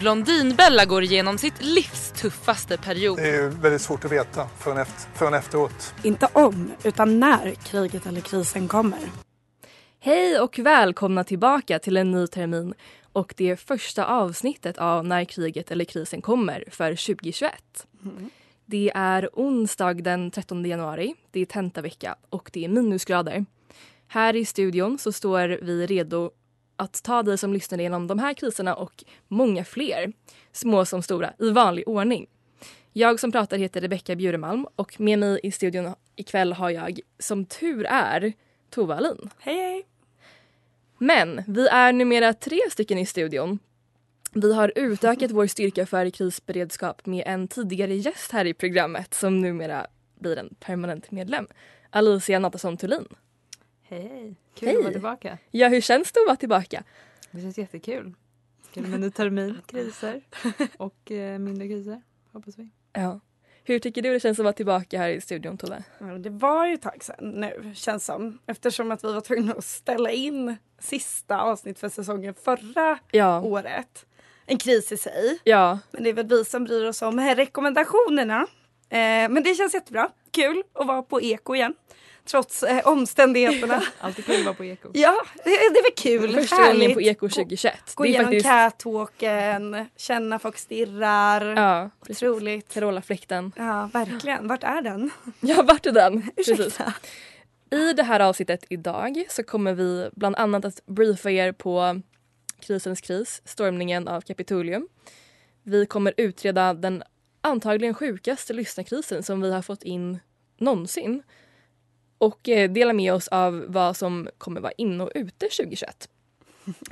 Blondinbella går igenom sitt livs tuffaste period. Det är väldigt svårt att veta förrän, efter, förrän efteråt. Inte om, utan när kriget eller krisen kommer. Hej och välkomna tillbaka till en ny termin och det första avsnittet av När kriget eller krisen kommer för 2021. Mm. Det är onsdag den 13 januari, det är tentavecka och det är minusgrader. Här i studion så står vi redo att ta dig som lyssnar igenom de här kriserna och många fler, små som stora, i vanlig ordning. Jag som pratar heter Rebecka Bjuremalm och med mig i studion ikväll har jag, som tur är, Tova Alin. Hej hej! Men vi är numera tre stycken i studion. Vi har utökat vår styrka för krisberedskap med en tidigare gäst här i programmet som numera blir en permanent medlem. Alicia Nathasson Thulin. Hej! Kul hej. att vara tillbaka. Ja, hur känns det att vara tillbaka? Det känns jättekul. Kul med ny termin, kriser och eh, mindre kriser hoppas vi. Ja. Hur tycker du det känns att vara tillbaka här i studion Tove? Ja, det var ju ett tag sedan nu känns som. Eftersom att vi var tvungna att ställa in sista avsnitt för säsongen förra ja. året. En kris i sig. Ja. Men det är väl vi som bryr oss om rekommendationerna. Eh, men det känns jättebra. Kul att vara på eko igen trots eh, omständigheterna. Alltid kul att vara på eko. Ja, det, det är väl kul. Första gången på eko 2021. Gå, gå igenom faktiskt... catwalken, känna folk stirrar. Ja, Otroligt. Carola-fläkten. Ja, verkligen. Vart är den? Ja, vart är den? Precis. I det här avsnittet idag så kommer vi bland annat att briefa er på krisens kris, stormningen av Kapitolium. Vi kommer utreda den antagligen sjukaste lyssnarkrisen som vi har fått in någonsin och eh, dela med oss av vad som kommer vara inne och ute 2021.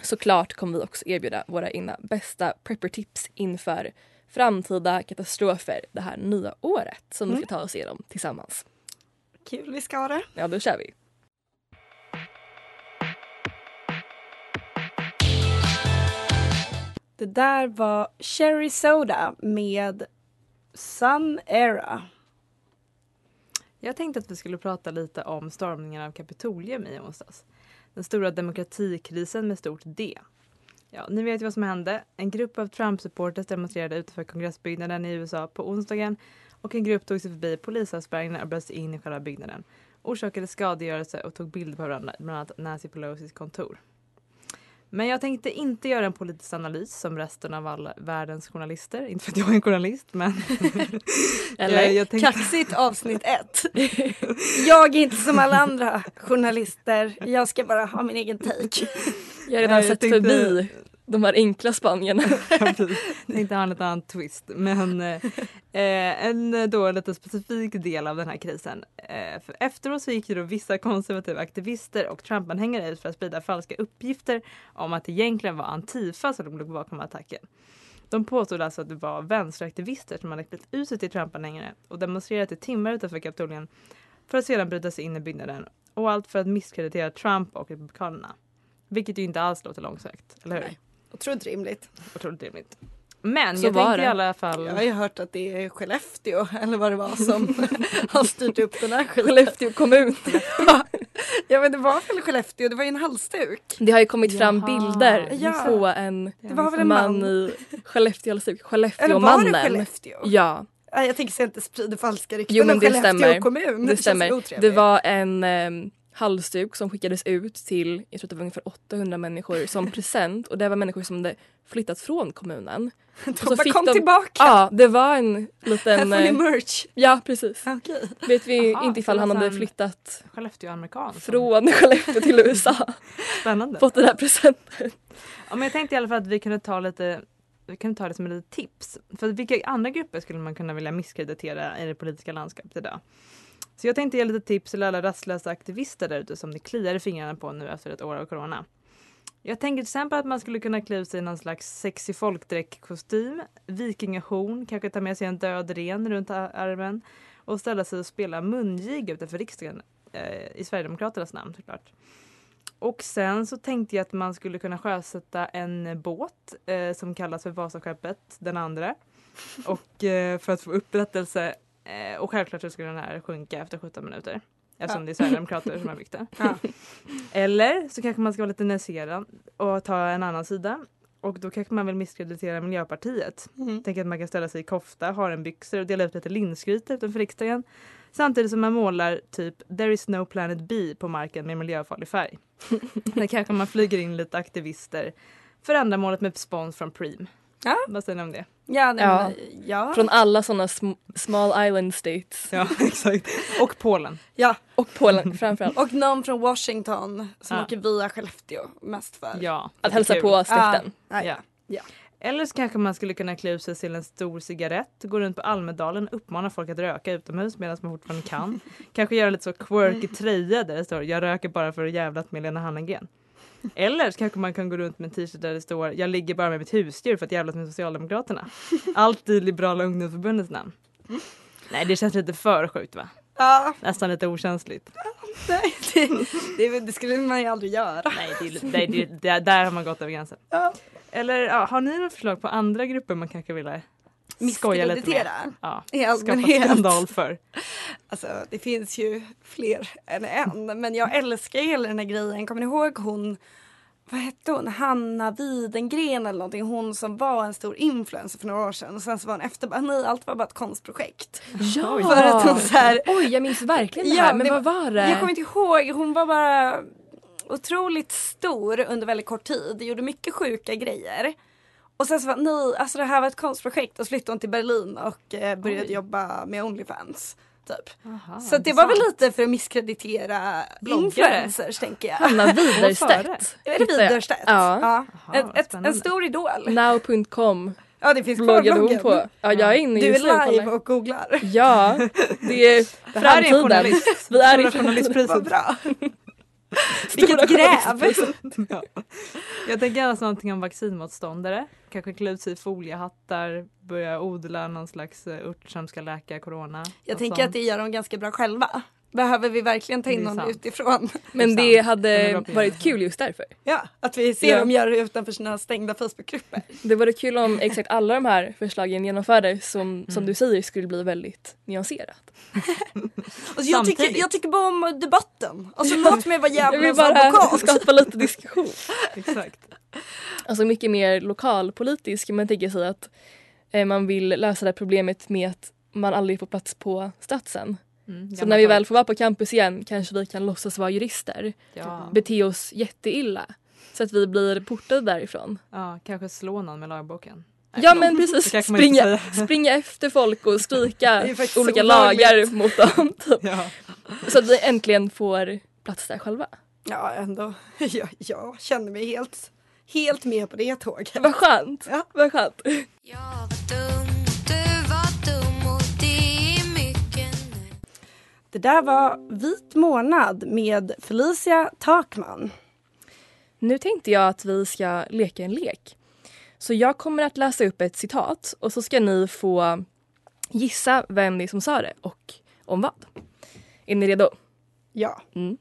Såklart kommer vi också erbjuda våra egna bästa prepper-tips inför framtida katastrofer det här nya året som mm. vi ska ta oss igenom tillsammans. Kul vi ska ha det. Ja, då kör vi. Det där var Cherry Soda med Sun Era. Jag tänkte att vi skulle prata lite om stormningen av Kapitolium i onsdags. Den stora demokratikrisen med stort D. Ja, ni vet ju vad som hände. En grupp av Trump-supporters demonstrerade utanför kongressbyggnaden i USA på onsdagen och en grupp tog sig förbi polisavspärrningarna och bröt sig in i själva byggnaden. Orsakade skadegörelse och tog bilder på varandra, bland annat Nancy Pelosis kontor. Men jag tänkte inte göra en politisk analys som resten av all världens journalister. Inte för att jag är en journalist men... Eller jag, jag tänkte... kaxigt avsnitt ett. jag är inte som alla andra journalister. Jag ska bara ha min egen take. Jag har redan ja, sett tänkte... förbi de här enkla Spanierna. tänkte ha en lite annan twist. Men eh, en då lite specifik del av den här krisen. Eh, för efteråt så gick ju då vissa konservativa aktivister och Trump-anhängare ut för att sprida falska uppgifter om att det egentligen var Antifa som låg bakom attacken. De påstod alltså att det var vänsteraktivister som hade klätt ut sig till Trump-anhängare och demonstrerat i timmar utanför Kapitolien för att sedan bryta sig in i byggnaden. Och allt för att misskreditera Trump och Republikanerna. Vilket ju inte alls låter långsökt, eller hur? Nej. Otroligt rimligt. Otroligt rimligt. Men Så jag var tänkte i det. alla fall... Jag har ju hört att det är Skellefteå eller vad det var som har styrt upp den här. Skellefteå kommun. ja men det var väl Skellefteå, det var ju en halsduk. Det har ju kommit fram Jaha. bilder Ja. på en Det var väl en man man. i Skellefteå halsduk. Eller var Skellefteåmannen. det Skellefteå? Ja, Nej, Jag tänker så jag inte sprider falska rykten Jo, men om det Skellefteå stämmer. kommun. det känns stämmer. Det var en um, halsduk som skickades ut till, jag tror att det var ungefär 800 människor som present och det var människor som hade flyttat från kommunen. De så bara fick kom de- tillbaka. Ja, det var en Här liten... får ni eh, merch. Ja, precis. Okej. Vet vi Jaha, inte ifall han hade flyttat Skellefteå-amerikan. från Skellefteå till USA. Spännande. Fått den här presenten. Ja, men jag tänkte i alla fall att vi kunde ta lite vi kan ta det som ett litet tips. För vilka andra grupper skulle man kunna vilja misskreditera i det politiska landskapet idag? Så jag tänkte ge lite tips till alla rastlösa aktivister där ute som det kliar i fingrarna på nu efter ett år av corona. Jag tänker till exempel att man skulle kunna klä ut sig i någon slags sexig folkdräktkostym, vikingahorn, kanske ta med sig en död ren runt armen och ställa sig och spela mungiga utanför riksdagen eh, i Sverigedemokraternas namn såklart. Och sen så tänkte jag att man skulle kunna sjösätta en båt eh, som kallas för Vasaskeppet den andra. Och eh, för att få upprättelse eh, och självklart så skulle den här sjunka efter 17 minuter. Eftersom Ja. det är Sverigedemokrater som har byggt det. Ja. Eller så kanske man ska vara lite nyanserad och ta en annan sida. Och då kanske man vill misskreditera Miljöpartiet. Mm. Tänk att man kan ställa sig i kofta, harenbyxor och dela ut lite linsgryta utanför riksdagen. Samtidigt som man målar typ “There is no planet B” på marken med miljöfarlig färg. Där kanske man flyger in lite aktivister för ändamålet med spons från Preem. Ja. Vad säger ni om det? Ja, nej, Ja. men, ja. Från alla sådana sm- small island states. Ja, exakt. Och Polen. ja. Och Polen framförallt. Och någon från Washington som Ja. åker via Skellefteå mest för. Ja. Att hälsa kul. på släkten. Ja. Ja. Ja. Eller så kanske man skulle kunna klä ut sig till en stor cigarett, gå runt på Almedalen och uppmana folk att röka utomhus medan man fortfarande kan. kanske göra lite så quirky tröja där det står “Jag röker bara för att jävlat med Lena Hallengren”. Eller så kanske man kan gå runt med en t-shirt där det står “Jag ligger bara med mitt husdjur för att jävlas med Socialdemokraterna”. Allt i Liberala ungdomsförbundets namn. Nej, det känns lite för sjukt va? Ja, Nästan lite okänsligt. nej, det, det, det skulle man ju aldrig göra. Nej, det det, där har man gått över gränsen. Ja. Eller ja, har ni några förslag på andra grupper man kanske vill skoja lite med? Misskreditera. Ja, I allmänhet. skandal för. Alltså det finns ju fler än en. Men jag älskar hela den här grejen. Kommer ni ihåg hon, vad hette hon, Hanna Widengren eller någonting. Hon som var en stor influencer för några år sedan. Och sen så var hon efter bara, nej allt var bara ett konstprojekt. Ja! För att hon så här, Oj, jag minns verkligen det Ja, här. Men det vad var det? Jag kommer inte ihåg. Hon var bara otroligt stor under väldigt kort tid. Gjorde mycket sjuka grejer. Och sen så var nej, alltså det här var ett konstprojekt. Och så flyttade hon till Berlin och eh, började Oj. jobba med Onlyfans. Typ. Aha, så det var väl lite för att misskreditera Bloggare. influencers tänker jag. Hanna. Widerstedt. Är det Widerstedt? Ja. ja. Jaha, Ett, en stor idol. Now.com Ja det finns kvar bloggade hon bloggen. på. Ja, jag är inne Du är live och googlar. Ja, det är Det här är en framtiden. journalist. Vi är i journalistpriset. Bra. Vilket gräv. Ja. Jag tänker alltså någonting om vaccinmotståndare. Kanske klä ut sig i foliehattar, börja odla någon slags eh, ört som ska läka corona. Jag tänker sånt. att det gör de ganska bra själva. Behöver vi verkligen ta in någon sant. utifrån? Men Det hade varit kul just därför. Ja, att vi ser Ja. dem göra det utanför sina stängda Facebookgrupper. Det vore kul om exakt alla de här förslagen genomfördes som, som Mm. du säger skulle bli väldigt nyanserat. Alltså jag, tycker, jag tycker bara om debatten. Alltså låt mig vara Jag vill djävulens bara advokat. skapa lite diskussion. Exakt. Alltså mycket mer lokalpolitisk. Man tänker sig att eh, man vill lösa det här problemet med att man aldrig får plats på Statsen. Mm, Så när vi väl får vara på campus igen kanske vi kan låtsas vara jurister. Ja. Bete oss jätteilla. Så att vi blir portade därifrån. ja, kanske slå någon med lagboken. Nej, Ja men precis, springa, springa efter folk och skrika olika lagar mot dem. Typ. Ja. Så att vi äntligen får plats där själva. Ja ändå. Jag, jag känner mig helt, helt med på det tåget. Vad skönt. Ja. Vad skönt. Jag var dum, Det där var Vit månad med Felicia Takman. Nu tänkte jag att vi ska leka en lek. Så jag kommer att läsa upp ett citat och så ska ni få gissa vem det är som sa det och om vad. Är ni redo? Ja. Mm.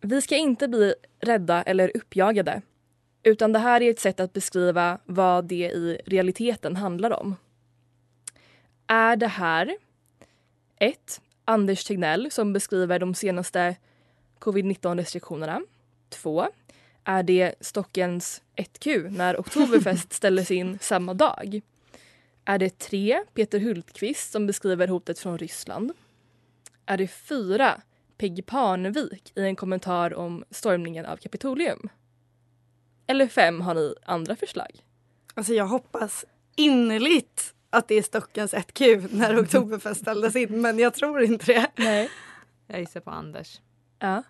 Vi ska inte bli rädda eller uppjagade. Utan det här är ett sätt att beskriva vad det i realiteten handlar om. Är det här 1. Anders Tegnell som beskriver de senaste covid-19 restriktionerna. 2. Är det Stockens 1Q när Oktoberfest ställdes in samma dag? Är det 3. Peter Hultqvist som beskriver hotet från Ryssland? Är det 4. Peggy Parnevik i en kommentar om stormningen av Kapitolium? Eller 5. Har ni andra förslag? Alltså jag hoppas innerligt att det är Stockens 1Q när Oktoberfest ställdes in men jag tror inte det. Nej. Jag gissar på Anders. Ja.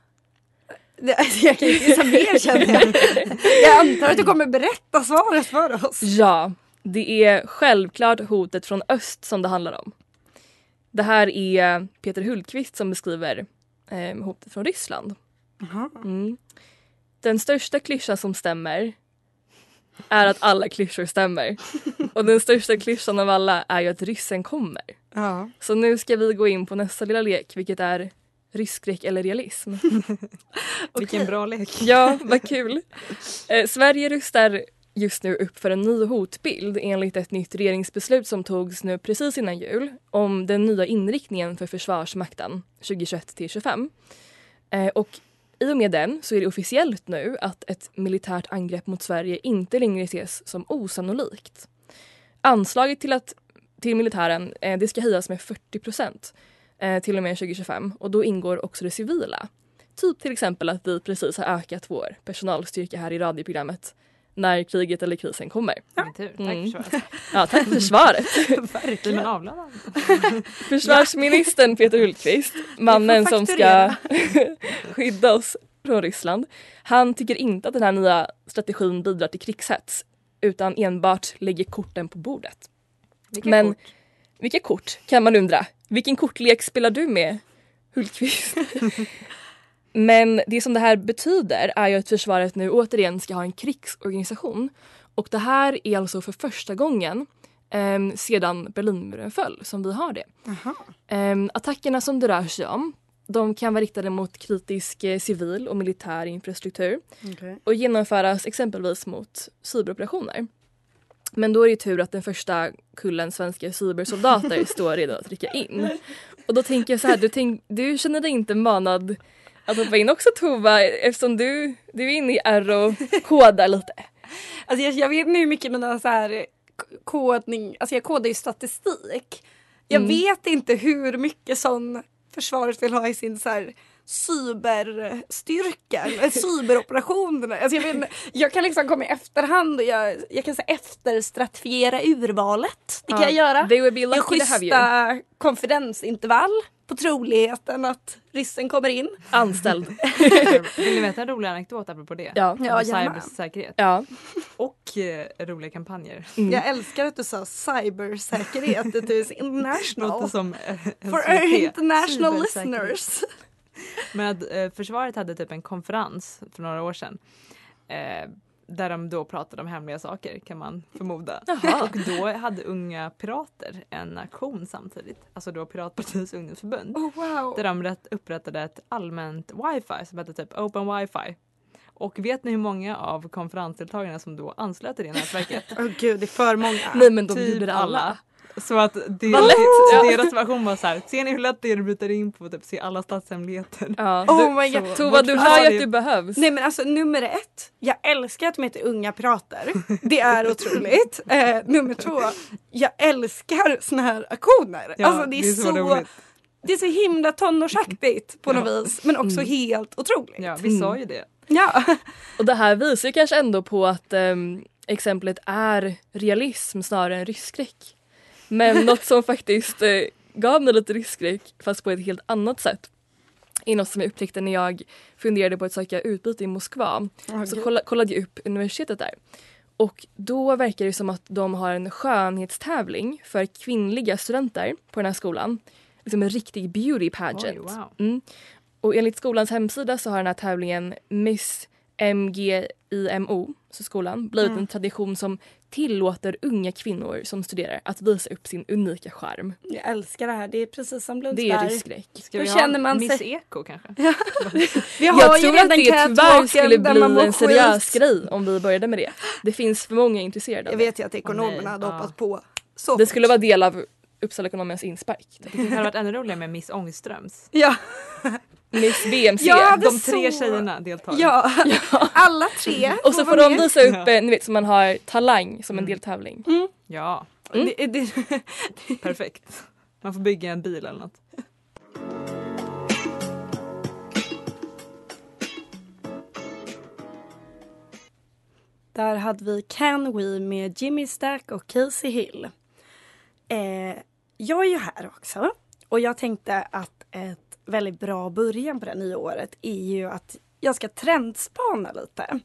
Det, jag kan inte gissa mer känner jag. Jag antar att du kommer berätta svaret för oss. Ja, det är självklart hotet från öst som det handlar om. Det här är Peter Hultqvist som beskriver eh, hotet från Ryssland. Mm. Den största klyschan som stämmer är att alla klyschor stämmer. Och den största klyschan av alla är ju att ryssen kommer. Ja. Så nu ska vi gå in på nästa lilla lek, vilket är rysskräck eller realism. Vilken bra lek. Ja, vad kul. Eh, Sverige rustar just nu upp för en ny hotbild enligt ett nytt regeringsbeslut som togs nu precis innan jul om den nya inriktningen för Försvarsmakten 2021 till 2025. Eh, och i och med den så är det officiellt nu att ett militärt angrepp mot Sverige inte längre ses som osannolikt. Anslaget till, att, till militären eh, det ska höjas med 40 procent eh, till och med 2025 och då ingår också det civila. Typ till exempel att vi precis har ökat vår personalstyrka här i radioprogrammet när kriget eller krisen kommer. Tur. Tack Mm. för svaret. Ja, tack för svaret. Verkligen. Men avlönad. Försvarsministern Peter Hultqvist, mannen som ska skydda oss från Ryssland. Han tycker inte att den här nya strategin bidrar till krigshets utan enbart lägger korten på bordet. Vilka Men kort? vilka kort kan man undra? Vilken kortlek spelar du med Hultqvist? Men det som det här betyder är ju att försvaret nu återigen ska ha en krigsorganisation. Och det här är alltså för första gången eh, sedan Berlinmuren föll som vi har det. Eh, attackerna som det rör sig om de kan vara riktade mot kritisk eh, civil och militär infrastruktur Okej. och genomföras exempelvis mot cyberoperationer. Men då är det tur att den första kullen svenska cybersoldater står redo att rycka in. Och då tänker jag så här, du, tänk, du känner dig inte manad att hoppa in också Tova eftersom du, du är inne i R och kodar lite. Alltså jag, jag vet nu hur mycket mina så här kodning, alltså jag kodar ju statistik. Jag Mm. vet inte hur mycket sån försvaret vill ha i sin så här cyberstyrka, eller. Alltså jag, vet, jag kan liksom komma i efterhand och jag, jag kan efterstratifiera urvalet. Det kan Ja, jag göra. they will be I lucky you. schyssta konfidensintervall på troligheten att ryssen kommer in. Anställd. Vill ni veta en rolig anekdot apropå det? Ja. Ja, cybersäkerhet. Ja. Och eh, roliga kampanjer. Mm. Jag älskar att du sa cybersäkerhet. Det är international. Låter som eh, For our international listeners. Men att eh, försvaret hade typ en konferens för några år sedan. Eh, där de då pratade om hemliga saker kan man förmoda. Jaha. Och då hade Unga Pirater en aktion samtidigt. Alltså då Piratpartiets ungdomsförbund. Oh, wow. Där de rätt, upprättade ett allmänt wifi som hette typ Open Wifi. Och vet ni hur många av konferensdeltagarna som då anslöt till det nätverket? Åh gud, det är för många. Nej men de Typ det alla. alla. Så att det. Ja. deras version var så här, ser ni hur lätt det är att bryta in på typ se alla statshemligheter? Ja. Oh my Så god. Tova du hör ju är- att du behövs. Nej men alltså nummer ett, jag älskar att de heter unga pirater. Det är otroligt. Eh, nummer två, jag älskar såna här aktioner. Ja, alltså det är, så, roligt. det är så himla tonårsaktigt på något vis men också helt otroligt. Ja, vi sa ju det. Ja. Och det här visar ju kanske ändå på att ehm, exemplet är realism snarare än rysskräck. Men något som faktiskt eh, gav mig lite rysskräck fast på ett helt annat sätt är något som jag upptäckte när jag funderade på att söka utbyte i Moskva. Åh, så kolla, kollade jag upp universitetet där. Och då verkar det som att de har en skönhetstävling för kvinnliga studenter på den här skolan. Liksom en riktig beauty pageant. Oj, wow. Mm. Och enligt skolans hemsida så har den här tävlingen Miss MGIMO, så skolan, blivit Mm. en tradition som tillåter unga kvinnor som studerar att visa upp sin unika charm. Jag älskar det här. Det är precis som Det är Lundsberg. ryskräck. Ska vi känner ha man Miss sig- Eko kanske? Vi har Jag ju tror att det tyvärr skulle bli en seriös skit. grej om vi började med det. Det finns för många intresserade Jag vet ju att ekonomerna hade hoppats på. Så Det skulle vara del av Uppsala Ekonomias inspark. Det hade varit ännu roligare med Miss Ångströms. Ja. Miss BMC. De tre så- tjejerna deltar. Ja, alla tre. Och så får de med. visa upp, eh, ni vet som man har talang som en deltävling. Ja, Mm. Det, det, perfekt. Man får bygga en bil eller något. Där hade vi Can We med Jimmy Stack och Casey Hill. Eh, jag är ju här också och jag tänkte att ett väldigt bra början på det nya året är ju att jag ska trendspana lite.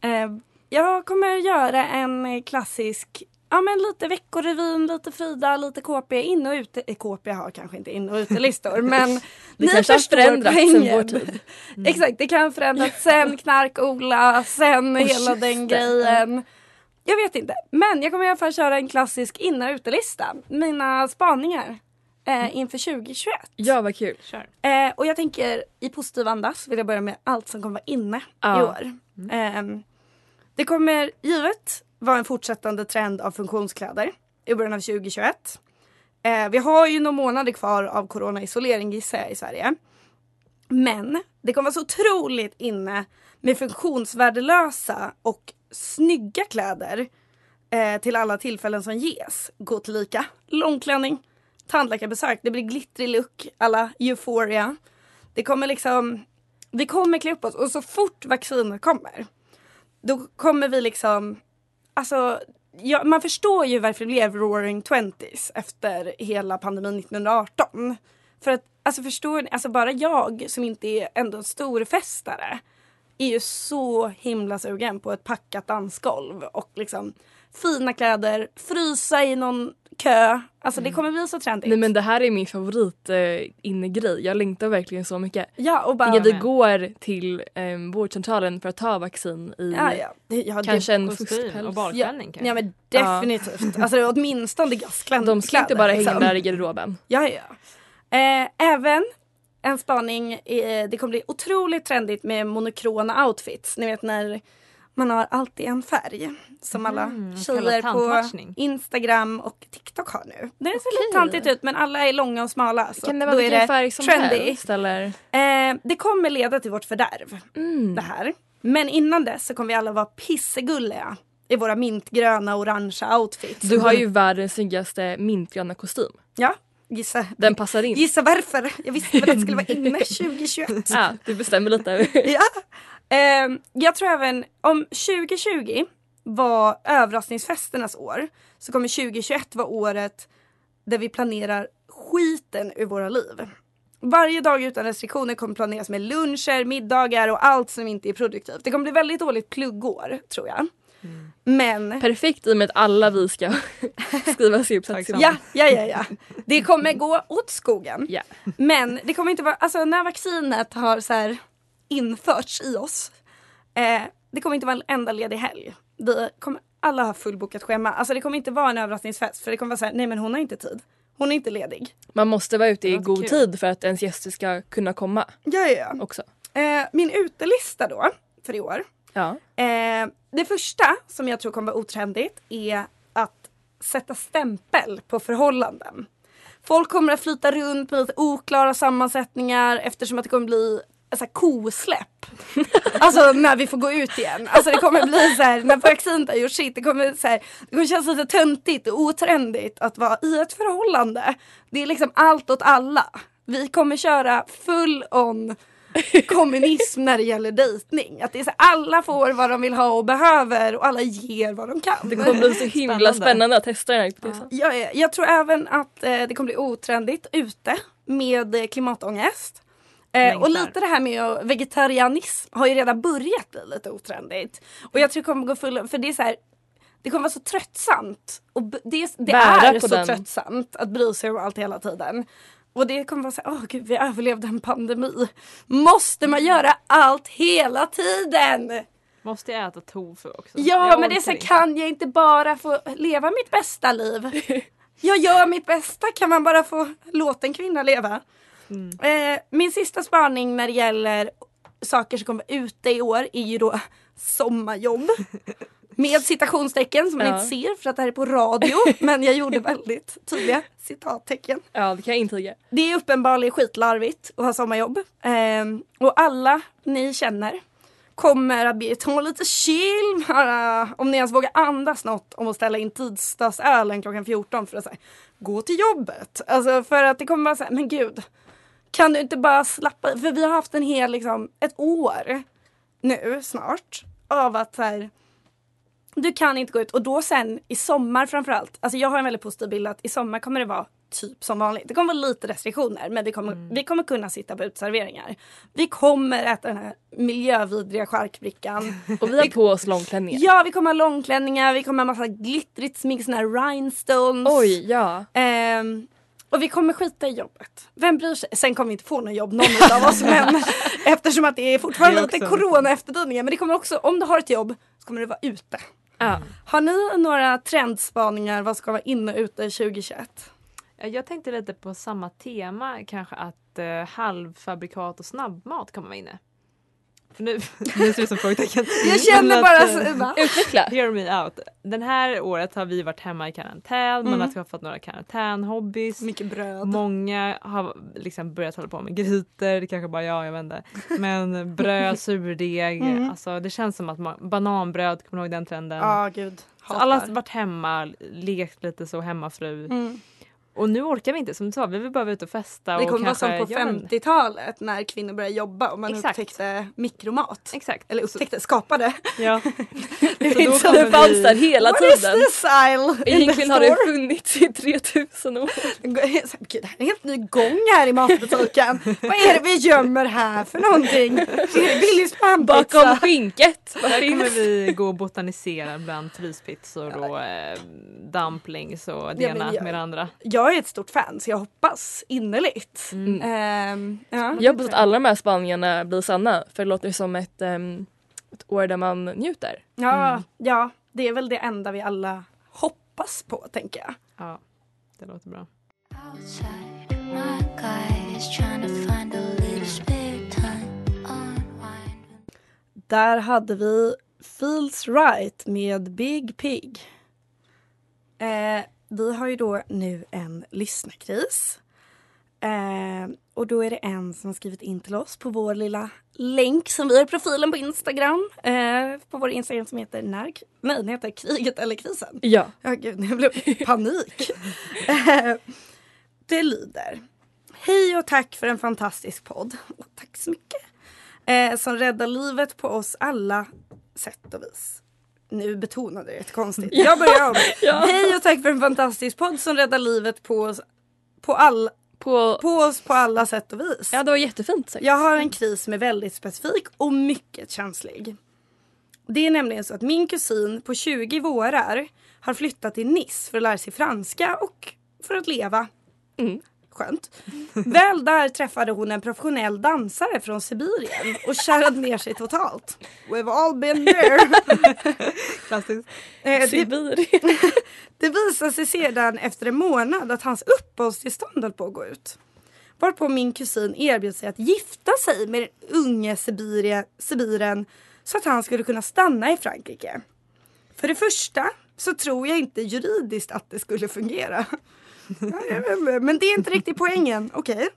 Eh, jag kommer göra en klassisk, ja men lite Veckorevyn, lite Frida, lite KP, in och ute. eh, KP har kanske inte in och utelistor men Det har förstår poängen. tid. Exakt, det kan förändras sen Knark-Ola, sen Åh, hela den grejen. Jag vet inte, men jag kommer i alla fall köra en klassisk in och utelista. Mina spaningar eh, inför 2021. Ja vad kul. Eh, och jag tänker i positiv anda så vill jag börja med allt som kommer vara inne i Ja. år. Ehm, det kommer givet vara en fortsättande trend av funktionskläder i början av 2021. Eh, vi har ju några månader kvar av coronaisolering gissar jag i Sverige. Men det kommer vara så otroligt inne med funktionsvärdelösa och snygga kläder eh, till alla tillfällen som ges. Gå till Ica, långklänning, tandläkarbesök, det blir glittrig look alla euphoria. Det kommer liksom, vi kommer klä upp oss och så fort vaccinet kommer då kommer vi liksom, alltså ja, man förstår ju varför det blev roaring twenties efter hela pandemin 1918. För att, alltså förstår ni, alltså bara jag som inte är ändå en storfestare är ju så himla sugen på ett packat dansgolv och liksom fina kläder, frysa i någon kö. Alltså det kommer bli så trendigt. Nej men det här är min favorit eh, innegrej. Jag längtar verkligen så mycket. Ja och bara... Vi går till eh, vårdcentralen för att ta vaccin i Ja, ja. Det, ja, det- kanske en kostym fuskpäls. och balklänning kanske. Ja men definitivt. Alltså åtminstone gasklänning. De ska inte bara hänga liksom. där i garderoben. Ja, ja. Eh, även en spaning, eh, det kommer bli otroligt trendigt med monokrona outfits. Ni vet när man har alltid en färg. Som alla Mm, tjejer kallad på. Instagram och TikTok har nu. Det ser lite tantigt ut men alla är långa och smala. Så Kan det vara är vilken färg som trendy. helst eller? Eh, det kommer leda till vårt fördärv. Mm. Det här. Men innan dess så kommer vi alla vara pissegulliga i våra mintgröna och orangea outfits. Du har ju världens snyggaste mintgröna kostym. Ja, gissa. Den passar in. Gissa varför. Jag visste väl att det skulle vara inne 2021. Ja, du bestämmer lite. ja. Ehm, jag tror även om 2020 var överraskningsfesternas år så kommer 2021 vara året där vi planerar skiten ur våra liv. Varje dag utan restriktioner kommer planeras med luncher, middagar och allt som inte är produktivt. Det kommer bli väldigt dåligt pluggår tror jag. Men Perfekt i och med att alla vi ska skriva sin uppsats ihop. Ja, ja, ja, ja. Det kommer gå åt skogen. Ja. Men det kommer inte vara, alltså när vaccinet har så här införts i oss. Eh, det kommer inte vara en enda ledig helg. Vi kommer alla ha fullbokat schema. Alltså det kommer inte vara en överraskningsfest för det kommer vara så här, nej men hon har inte tid. Hon är inte ledig. Man måste vara ute i god kul. tid för att ens gäster ska kunna komma Ja, ja, ja. också. Eh, min utelista då för i år. Ja. Eh, det första som jag tror kommer vara otrendigt är att sätta stämpel på förhållanden. Folk kommer att flyta runt med lite oklara sammansättningar eftersom att det kommer bli så här kosläpp. Alltså när vi får gå ut igen. Alltså det kommer bli så här när vaccinet har gjort sitt. Det kommer, så här, det kommer kännas lite töntigt och otrendigt att vara i ett förhållande. Det är liksom allt åt alla. Vi kommer köra full on kommunism när det gäller dejtning. Att det är så alla får vad de vill ha och behöver och alla ger vad de kan. Det kommer bli så himla spännande, Spännande. att testa den här hypotesen. Ja, ja, jag tror även att eh, det kommer bli otrendigt ute med eh, klimatångest. Eh, och lite det här med vegetarianism har ju redan börjat bli lite otrendigt. Och jag tror det kommer gå full, för det är så här det kommer vara så tröttsamt. Och det, det är så den. tröttsamt att bry sig om allt hela tiden. Och det kommer vara så här, åh gud vi överlevde en pandemi. Måste man göra allt hela tiden? Måste jag äta tofu också? Ja Jag men det är så här, kan jag inte bara få leva mitt bästa liv? Jag gör mitt bästa, kan man bara få låta en kvinna leva? Eh, min sista spaning när det gäller saker som kommer ute i år är ju då sommarjobb. Med citationstecken som man Ja. inte ser för att det här är på radio. men jag gjorde väldigt tydliga citattecken. Ja, det kan jag intyga. Det är uppenbarligen skitlarvigt att ha sommarjobb. Ehm, och alla ni känner kommer att be ta lite chill. bara, om ni ens vågar andas något om att ställa in tisdagsölen klockan 14 för att säga gå till jobbet. Alltså för att det kommer vara så här, men gud. Kan du inte bara slappa För vi har haft en hel, liksom, ett år nu snart av att så här, du kan inte gå ut och då sen i sommar framförallt. Alltså jag har en väldigt positiv bild att i sommar kommer det vara typ som vanligt. Det kommer vara lite restriktioner men vi kommer, vi kommer kunna sitta på uteserveringar. Vi kommer äta den här miljövidriga charkbrickan. Och vi har på oss långklänningar. Ja vi kommer ha långklänningar, vi kommer ha massa glittrigt smink, såna här rhinestones. Oj, ja. Ehm, och vi kommer skita i jobbet. Vem bryr sig? Sen kommer vi inte få något jobb någon av oss men eftersom att det är fortfarande Det är lite corona efterdyningar. Men det kommer också, om du har ett jobb så kommer du vara ute. Ja. Har ni några trendspaningar vad ska vara inne och ute 2021? Ja, Jag tänkte lite på samma tema, kanske att eh, halvfabrikat och snabbmat kommer vara inne. För nu, nu ser det som frågetecken. Jag känner bara att, så, eh? Utveckla. Hear me out. Den här året har vi varit hemma i karantän, man Mm. har skaffat några karantänhobbys. Mycket bröd. Många har liksom börjat hålla på med grytor, det kanske bara jag, jag vet inte. Men bröd, surdeg, Mm. alltså det känns som att man, bananbröd, kommer du ihåg den trenden? Ja gud. Så alla har varit hemma, lekt lite så hemmafru. Mm. Och nu orkar vi inte som du sa, vi vill bara vara ute och festa. Det och kommer vara som på göra en- 50-talet när kvinnor började jobba och man Exakt. upptäckte mikromat. Exakt. Eller upptäckte, skapade. Ja. Det fanns vi- där hela What is tiden. this aisle in Egentligen har det funnits i 3000 år. Gud, det här är en helt ny gång här i matbutiken. Vad är det vi gömmer här för någonting? Är det Billys Bakom panpizza? skinket. Finns? kommer vi gå och botanisera bland fryspizzor och eh, dumplings och det Ja, ena jag- med det andra. Jag är ett stort fan så jag hoppas innerligt. Mm. Ehm, ja. Jag hoppas att alla de här spaningarna blir sanna för det låter som ett, ehm, ett år där man njuter. Ja, ja, det är väl det enda vi alla hoppas på tänker jag. Ja, det låter bra. Där hade vi Feels Right med Big Pig. Eh, vi har ju då nu en lyssnarkris. Eh, och då är det en som har skrivit in till oss på vår lilla länk som vi har i profilen på Instagram. Eh, på vår Instagram som heter när, nej, den heter Kriget eller krisen. Ja. Ja, gud, jag blev panik. Eh, det lyder. Hej och tack för en fantastisk podd. Och tack så mycket. Eh, som räddar livet på oss alla sätt och vis. Nu betonade jag jättekonstigt. Ja. Jag börjar om. Ja. Hej och tack för en fantastisk podd som räddar livet på oss på, all, På, på oss på alla sätt och vis. ja, det var jättefint sagt. Jag har en kris som är väldigt specifik och mycket känslig. Det är nämligen så att min kusin på 20 vårar har flyttat till Nice för att lära sig franska och för att leva. Mm. Skönt. Väl där träffade hon en professionell dansare från Sibirien och kärrade ner sig totalt. We've all been there. Klassiskt. Eh, det, Sibirien. det visade sig sedan efter en månad att hans uppehållstillstånd höll på att gå ut. Varpå min kusin erbjöd sig att gifta sig med den unge Sibirie, Sibiren så att han skulle kunna stanna i Frankrike. För det första så tror jag inte juridiskt att det skulle fungera. Men det är inte riktigt poängen. Okej.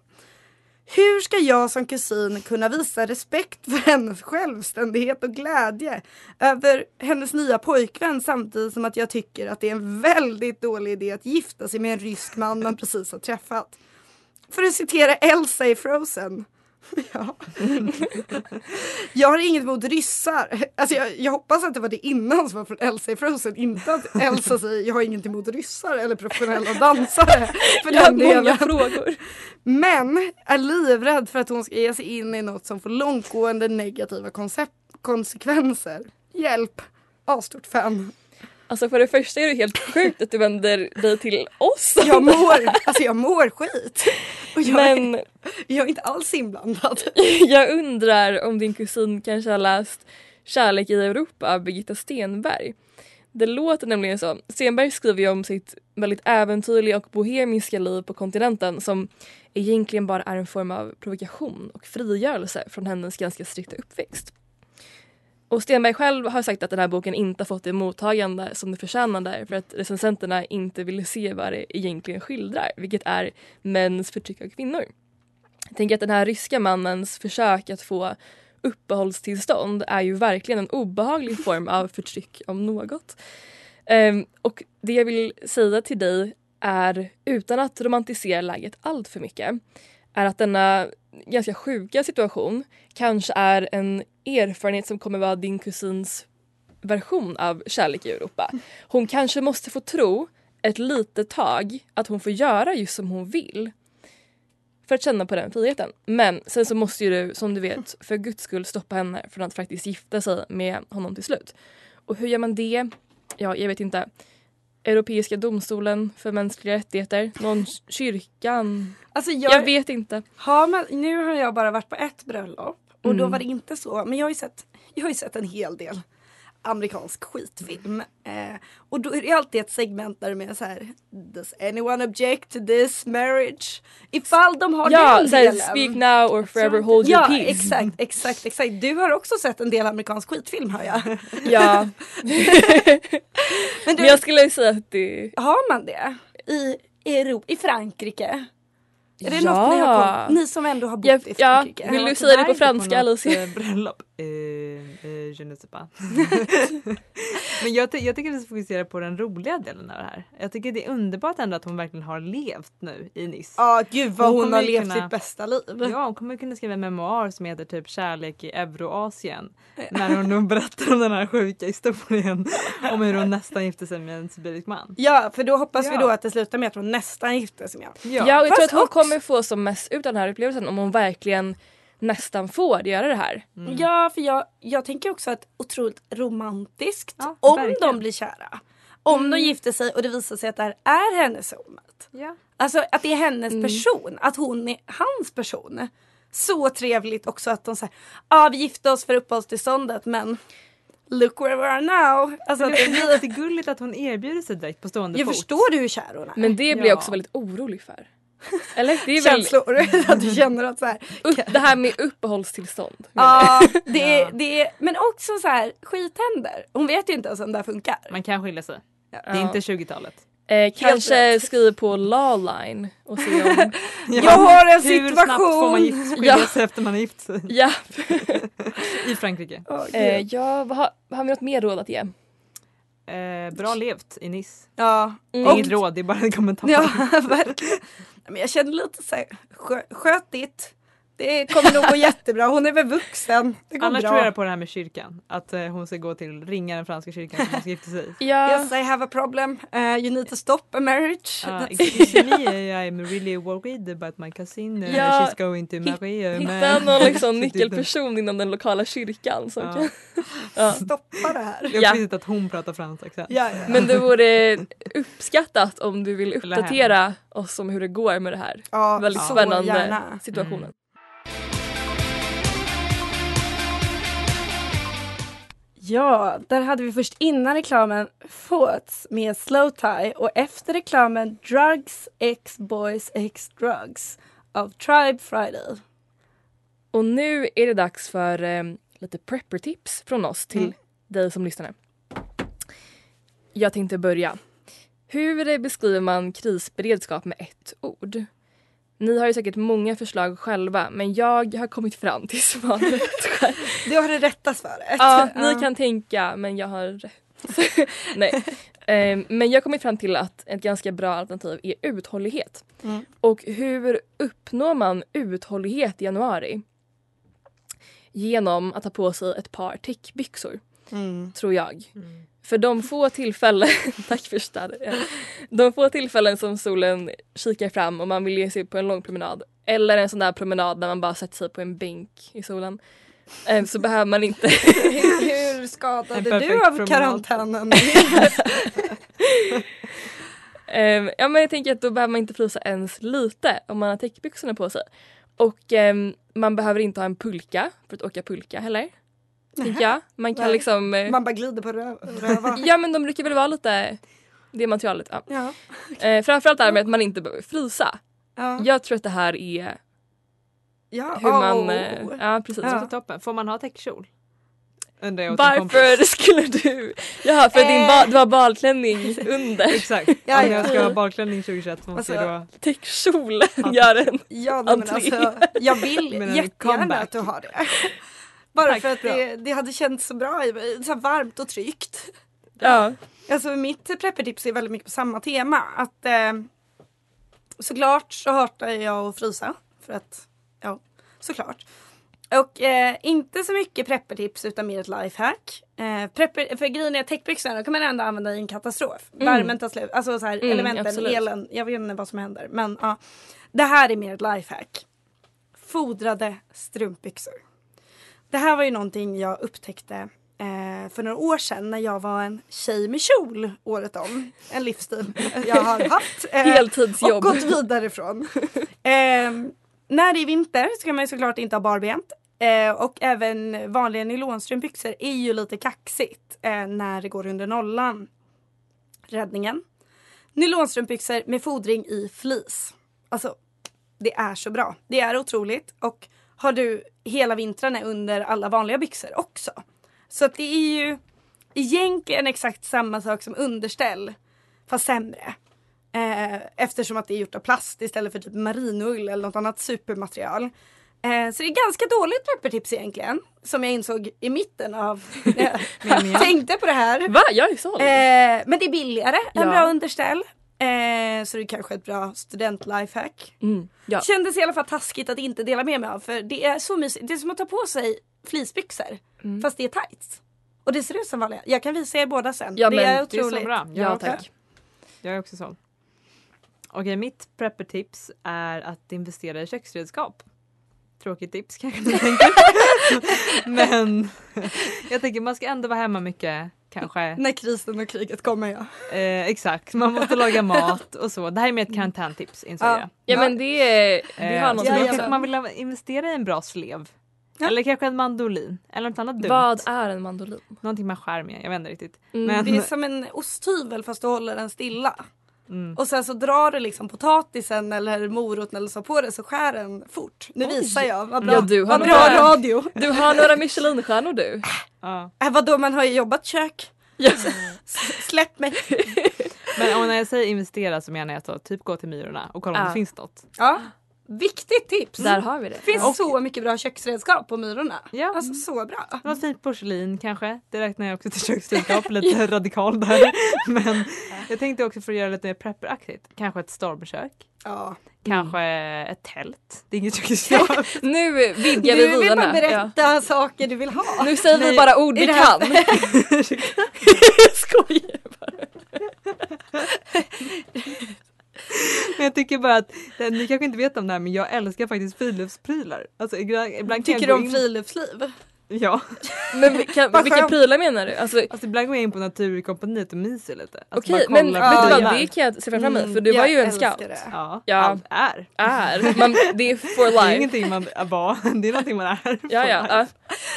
Hur ska jag som kusin kunna visa respekt för hennes självständighet och glädje över hennes nya pojkvän samtidigt som att jag tycker att det är en väldigt dålig idé att gifta sig med en rysk man man precis har träffat? För att citera Elsa i Frozen. Ja. Jag har inget emot ryssar. Alltså jag, jag hoppas att det var det innan som var från Elsa i Frozen. Inte att Elsa säger jag har inget emot ryssar eller professionella dansare. För Jag har den delen. många frågor. Men är livrädd för att hon ska ge sig in i något som får långtgående negativa konsekvenser. Hjälp! Asstort fan. Alltså för det första är det helt sjukt att du vänder dig till oss. Jag mår, alltså jag mår skit. Och jag, Men är, jag är inte alls inblandad. jag undrar om din kusin kanske har läst Kärlek i Europa av Birgitta Stenberg. Det låter nämligen så. Stenberg skriver ju om sitt väldigt äventyrliga och bohemiska liv på kontinenten som egentligen bara är en form av provokation och frigörelse från hennes ganska strikta uppväxt. Och Stenberg själv har sagt att den här boken inte har fått det mottagande som det förtjänade för att recensenterna inte ville se vad det egentligen skildrar, vilket är mäns förtryck av kvinnor. Jag tänker att den här ryska mannens försök att få uppehållstillstånd är ju verkligen en obehaglig form av förtryck om något. Ehm, och det jag vill säga till dig är, utan att romantisera läget allt för mycket, är att denna ganska sjuka situation kanske är en erfarenhet som kommer vara din kusins version av kärlek i Europa. Hon kanske måste få tro ett litet tag att hon får göra just som hon vill för att känna på den friheten. Men sen så måste ju du, som du vet, för guds skull stoppa henne från att faktiskt gifta sig med honom till slut. Och hur gör man det? Ja, jag vet inte. Europeiska domstolen för mänskliga rättigheter? Någon kyrkan? Alltså jag, jag, vet inte. Har man, nu har jag bara varit på ett bröllop och då Mm. var det inte så. Men jag har ju sett, jag har ju sett en hel del amerikansk skitfilm. Eh, och då är det alltid ett segment där är så här Does anyone object to this marriage? Ifall de har Ja, den delen. speak now or forever hold ja, your peace. exakt, exakt, exakt. Du har också sett en del amerikansk skitfilm hör jag. Ja. Men, du, Men jag skulle säga att det... Har man det? I Europa, i Frankrike? Är det Ja. något ni har koll Ni som ändå har bott Ja, i ja, Frankrike. vill du säga det på franska, Alicia? bröllop. Eh, eh, je ne sais pas. Men jag, ty- jag tycker vi ska fokusera på den roliga delen av det här. Jag tycker det är underbart ändå att hon verkligen har levt nu i Nice. Ja gud vad hon, kommer har levt kunna- sitt bästa liv. Ja, hon kommer kunna skriva en memoar som heter typ Kärlek i Euroasien. När hon nog berättar om den här sjuka historien om hur hon nästan gifte sig med en sibirisk man. Ja för då hoppas vi Ja. då att det slutar med att hon nästan gifte sig med honom. Ja, och jag tror Fast att hon också- kommer få som mest ut av den här upplevelsen om hon verkligen nästan får göra det här. Ja för jag, jag tänker också att otroligt romantiskt Ja, om verkligen. de blir kära. Om de gifter sig och det visar sig att det här är hennes soulmate. Ja. Alltså att det är hennes Mm. person, att hon är hans person. Så trevligt också att de säger ja ah, vi gifte oss för uppehållstillståndet men look where we are now. Alltså det blir blir, jättegulligt att hon erbjuder sig direkt på stående jag fot. förstår du hur kär hon är. Men det blir Ja. jag också väldigt orolig för. Eller? Det är väl Känslor, att du känner att så här, upp, det här med uppehållstillstånd. Ja, det, är- det, är- men också så här skit händer. Hon vet ju inte ens om det här funkar. Man kan skilja sig. Det är Ja. inte 20-talet. Eh, kanske rätt. skriv på lawline och se om... Jag har en Hur snabbt får man situation. gift, skilja Ja. sig efter man har gift sig? ja. I Frankrike. Gud. Eh, ja, har, har vi något mer råd att ge? Eh, bra levt i Nice. ja. Mm. inget råd, det är bara en kommentar. ja, verkligen. Men jag känner lite så här, skö. Det kommer nog gå jättebra. Hon är väl vuxen. Det går Annars bra. tror jag på det här med kyrkan. Att eh, hon ska gå till ringa den franska kyrkan som hon ska gifta sig i. Ja, Yes, I have a problem. Uh, you need to stop a marriage. Uh, excuse me, I'm really worried about my cousin. Uh, Ja, she's going to marry a hitta någon liksom nyckelperson inom den lokala kyrkan. Som kan. Stoppa det här. Det är viktigt att hon pratar franska sen. Ja, ja. Men det vore uppskattat om du vill uppdatera oss om hur det går med det här. ja, Väldigt spännande Gärna. situationen. Ja, där hade vi först innan reklamen Thoughts med Slow Tie och efter reklamen Drugs X Boys X Drugs av Tribe Friday. Och nu är det dags för eh, lite prepper-tips från oss till Mm. dig som lyssnar. Jag tänkte börja. Hur beskriver man krisberedskap med ett ord? Ni har ju säkert många förslag själva men jag har kommit fram till svaret. Du har det rätta svaret. Ja, ni kan tänka men jag har rätt. Nej. Eh, Men jag har kommit fram till att ett ganska bra alternativ är uthållighet. Mm. Och hur uppnår man uthållighet i januari? Genom att ta på sig ett par täckbyxor, Mm. tror jag. För de få tillfällen, tack för stödet. De få tillfällen som solen kikar fram och man vill ge sig på en lång promenad eller en sån där promenad där man bara sätter sig på en bänk i solen. eh, Så behöver man inte Hur, skadade du av promenad. karantänen? Ehm, ja men jag tänker att då behöver man inte frysa ens lite om man har täckbyxorna på sig. Och ehm, man behöver inte ha en pulka för att åka pulka heller. Tänker jag. Man kan Nej. liksom... eh, Man bara glider på rö- röva. Ja men de brukar väl vara lite det materialet. Ja. Ja. Eh, framförallt det här med att man inte behöver frysa. Ja. Jag tror att det här är Ja. hur man... oh. Eh, ja precis. Det låter toppen. Får man ha täckkjol? Undrar jag åt en Varför skulle du... Jaha för din ba- du har balklänning under. Exakt. Ja, Om jag ska ja. ha balklänning 2021 så måste Alltså, jag då... Täckkjolen gör en Ja nej, men entré. alltså, jag vill Men en jättegärna comeback. att du har det. Bara Tack, för att det, det hade känts så bra, i mig. så varmt och tryggt. Ja. Alltså mitt preppertips är väldigt mycket på samma tema. Att eh, såklart så hatar jag att frysa. För att, ja, såklart. Och eh, inte så mycket preppertips utan mer ett lifehack. Eh, prepper, för grejen är att täckbyxorna kan man ändå använda i en katastrof. Mm. Värmen tar slut, alltså så här, Mm, elementen, absolut. elen, jag vet inte vad som händer. Men ja, det här är mer ett lifehack. Fodrade strumpbyxor. Det här var ju någonting jag upptäckte eh, för några år sedan när jag var en tjej med kjol året om. En livsstil jag har haft. eh, Heltidsjobb. Och gått vidare ifrån. eh, när det är vinter ska man ju såklart inte ha barbent. Eh, och även vanliga nylonstrumpbyxor är ju lite kaxigt när det går under nollan. Räddningen. Nylonstrumpbyxor med fodring i flis. Alltså, det är så bra. Det är otroligt. Och har du hela vintrarna under alla vanliga byxor också. Så att det är ju egentligen exakt samma sak som underställ. Fast sämre. Eh, eftersom att det är gjort av plast istället för typ marinull eller något annat supermaterial. Eh, så det är ganska dåligt preppertips egentligen. Som jag insåg i mitten av när jag tänkte på det här. Va? Jag är såld. Eh, men det är billigare än Ja. bra underställ. Eh, så det är kanske ett bra student-lifehack. Mm, ja. Kändes i alla fall taskigt att inte dela med mig av för det är så mysigt. Det är som att ta på sig fleecebyxor Mm. fast det är tights. Och det ser ut som vanliga. Jag kan visa er båda sen. Ja, det men är Det är otroligt. så bra. Ja, också. tack. Jag är också sån. Okej, mitt preppertips är att investera i köksredskap. Tråkigt tips kanske ni tänker. Men jag tänker man ska ändå vara hemma mycket kanske. När krisen och kriget kommer ja. Eh, exakt, man måste laga mat och så. Det här är mer ett karantäntips insåg Ja. jag. Ja men det, är- det Eh, har så någonting ja, då ja. kanske man vill investera i en bra slev. Ja. Eller kanske en mandolin. Eller något annat dumt. Vad är en mandolin? Någonting man skär med, jag vet inte riktigt. Mm. Men, Det är som en osthyvel fast du håller den stilla. Mm. Och sen så drar du liksom potatisen eller moroten eller så på det så skär den fort. Nu Oj. visar jag, vad bra, Ja, du har vad bra några- radio. Du har några Michelinstjärnor du. ja. Äh, vadå man har ju jobbat kök. Ja. Släpp mig. Men om när jag säger investera så menar jag att typ gå till Myrorna och kolla om Ja. det finns något. Ja, viktigt tips. Där har vi det. Det finns så mycket bra köksredskap på Myrorna. Ja. Alltså så bra. Något fint porslin kanske. Det räknar jag också till köksredskap, lite radikal där. Men jag tänkte också för att göra det lite mer prepperaktigt. Kanske ett stormkök. Ja. Kanske ett tält. Det är inget köksredskap. Nu vidgar Du vi vill bara vyerna. berätta Ja. saker du vill ha. Nu säger vi Nej, bara ord vi det kan. Skojar bara. Men jag tycker bara att, ni kanske inte vet om det här men jag älskar faktiskt friluftsprylar. Alltså ibland, ibland Tycker du om friluftsliv? Ja. Men vilka, Vad vilka prylar menar du? Alltså, Alltså ibland går jag in på Naturkompaniet och myser lite. Alltså Okej men kollar vet du vad, det kan jag se framför mig Mm, för du var ju en scout. det. Ja, Ja. är. Är. Man, det är for Det är life. ingenting man var, det är någonting man är. Ja, ja. ja.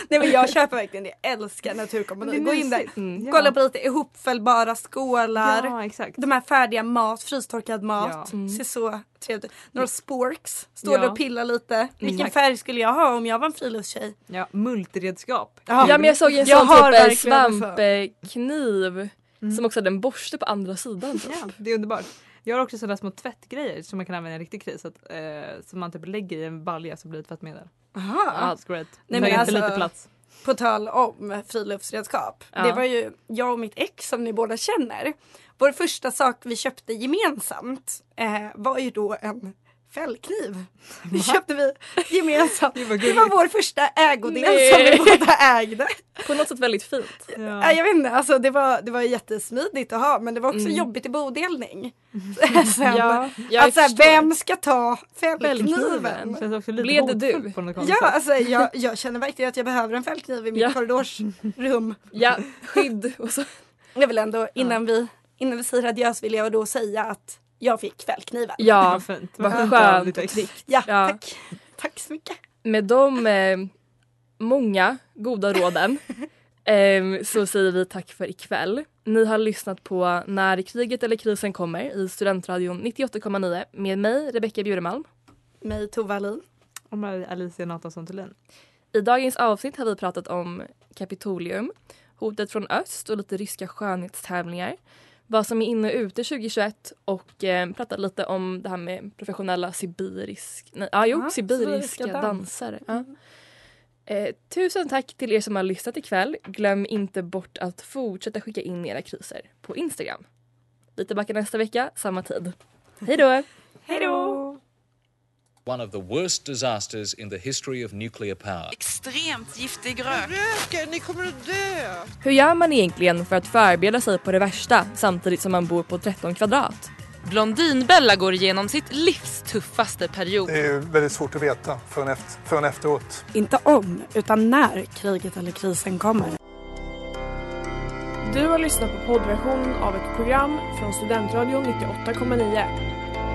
Nej men jag köper verkligen det. Jag älskar Det Naturkompani. är Gå in där. Mm. Ja. Kolla på lite ihopfällbara skålar. Ja exakt. De här färdiga mat, frystorkad mat. Ja. Mm. Ser så trevligt. Några sporks. Står Ja. där och pillar lite. Vilken färg skulle jag ha om jag var en friluftstjej? Ja, multiredskap. ja men jag såg en sån har typ eh, svampkniv Mm. som också hade en borste på andra sidan. Typ. Ja, det är underbart. Jag har också sådana små tvättgrejer som man kan använda i en riktig kris. Att, eh, som man typ lägger i en balja så blir det tvättmedel. Aha. Ja, great. Nej, men alltså- lite plats. På tal om friluftsredskap. Ja. Det var ju jag och mitt ex som ni båda känner. Vår första sak vi köpte gemensamt eh, var ju då en fällkniv. Det köpte vi gemensamt. Det var Det var vår första ägodel Nej. som vi båda ägde. På något sätt väldigt fint. Ja. Ja. Jag vet inte, alltså det var, det var jättesmidigt att ha men det var också Mm. jobbigt i bodelning. Sen, Ja, jag att så här, förstår. vem ska ta fällkniven? Blev det du? På något konstigt Ja, alltså jag, jag känner verkligen att jag behöver en fällkniv i mitt Ja. korridorsrum. Ja, skydd och så. Jag vill ändå innan vi innan vi säger adjös vill jag då säga att jag fick fällkniven. Ja, Vad fint. vad skönt skönt. och tryggt. Ja, Ja. tack. Tack så mycket. Med de eh, många goda råden eh, så säger vi tack för ikväll. Ni har lyssnat på När kriget eller krisen kommer i Studentradion 98,9 med mig Rebecka Bjuremalm. Mig Tova Alin. Och mig Alicia Nathanason Thulin. I dagens avsnitt har vi pratat om Kapitolium, hotet från öst och lite ryska skönhetstävlingar. Vad som är inne och ute 2021 och eh, pratat lite om det här med professionella sibirisk, nej, ah, jo, Ja, sibiriska sibiriska dansare. Ja. Eh, tusen tack till er som har lyssnat ikväll. Glöm inte bort att fortsätta skicka in era kriser på Instagram. Vi är tillbaka nästa vecka, samma tid. Hej då! Hej då! One of the worst disasters in the history of nuclear power. Extremt giftig rök. Röker, ni kommer att dö! Hur gör man egentligen för att förbereda sig på det värsta samtidigt som man bor på 13 kvadrat? Blondinbella går igenom sitt livs tuffaste period. Det är väldigt svårt att veta förrän, efter, förrän efteråt. Inte om, utan när kriget eller krisen kommer. Du har lyssnat på poddversion av ett program från Studentradion 98,9.